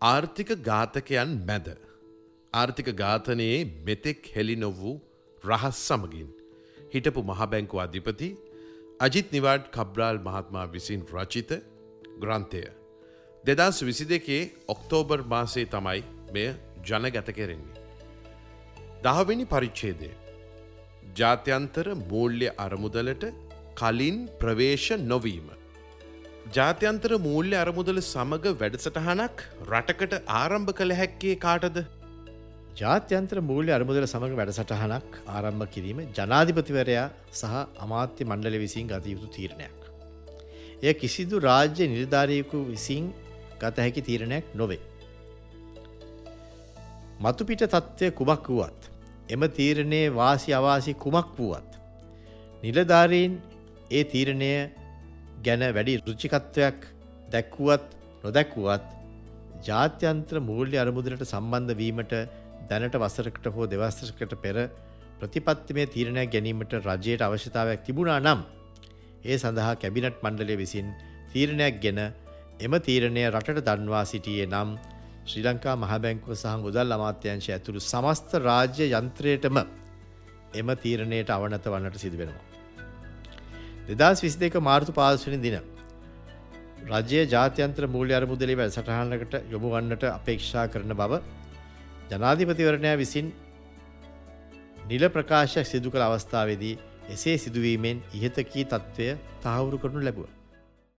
ආර්ථික ඝාතකයන් මැද. ආර්ථික ඝාතනයේ මෙතෙක් හෙළි නො වූ රහස් සමගින්. හිටපු මහබැංකු අධිපති අජිත් නිවාඩ් කබ්‍රාල් මහත්මා විසින් රචිත ග්‍රන්ථය. දෙදස් විසි දෙකේ ඔක්තෝබර් මාසේ තමයි මෙය ජනගත කෙරෙන්නේ. දහවෙනි පරිච්ඡේදය. ජාත්‍යන්තර මූල්‍ය අරමුදලට කලින් ප්‍රවේශ නොවීම. ජාත්‍යන්තර මූල්‍ය අරමුදල සමඟ වැඩසටහනක් රටකට ආරම්භ කළ හැක්කේ කාටද ජාත්‍යන්ත්‍ර මූල්‍ය අරමුදල සමඟ වැඩසටහනක් ආරම්භ කිරීම ජනාධිපතිවරයා සහ අමාත්‍ය මණ්ඩල විසින් ගත යුතු තීරණයක්. එය කිසිදු රාජ්‍ය නිර්ධාරයකු විසින් ගත හැකි තීරණයක් නොවේ. මතුපිට තත්ත්වය කුමක් වුවත්. එම තීරණයේ වාසි අවාසි කුමක් වුවත්. නිලධාරීන් ඒ තීරණය ගැන වැඩි රුචිකත්වයක් දැක්වුවත් නොදැක්වුවත් ජාත්‍යන්ත්‍ර මූල්‍ය අරමුදලට සම්බන්ධ වීමට දැනට වසරකට හෝ දෙවස්තරකට පෙර ප්‍රතිපත්තිමේ තීරණයක් ගැනීමට රජයට අවශ්‍යතාවයක් තිබුණා නම් ඒ සඳහා කැබිනට් මණ්ඩලය විසින් තීරණයක් ගෙන එම තීරණය රටට දන්වා සිටියේ නම් ශ්‍රී ලංකා මහබැංකුව සහ මුදල් අමාත්‍යංශය ඇතුළු සමස්ත රාජ්‍ය යන්ත්‍රයටම එම තීරණයට අවනත වන්නට සිදුවෙනවා. දෙදස් විසි දෙක මාර්තු පාසනි දින. රජය ජාත්‍යන්ත්‍ර මූල්‍ය අරමුදලි වැල් සටහනකට යොමු වන්නට අපේක්ෂා කරන බව ජනාධිපතිවරණය විසින් නිල ප්‍රකාශයක් සිදු කළ අවස්ථාවේදී එසේ සිදුවීමෙන් ඉහතකී තත්ත්වය තහවුරු කරනු ලැබුව.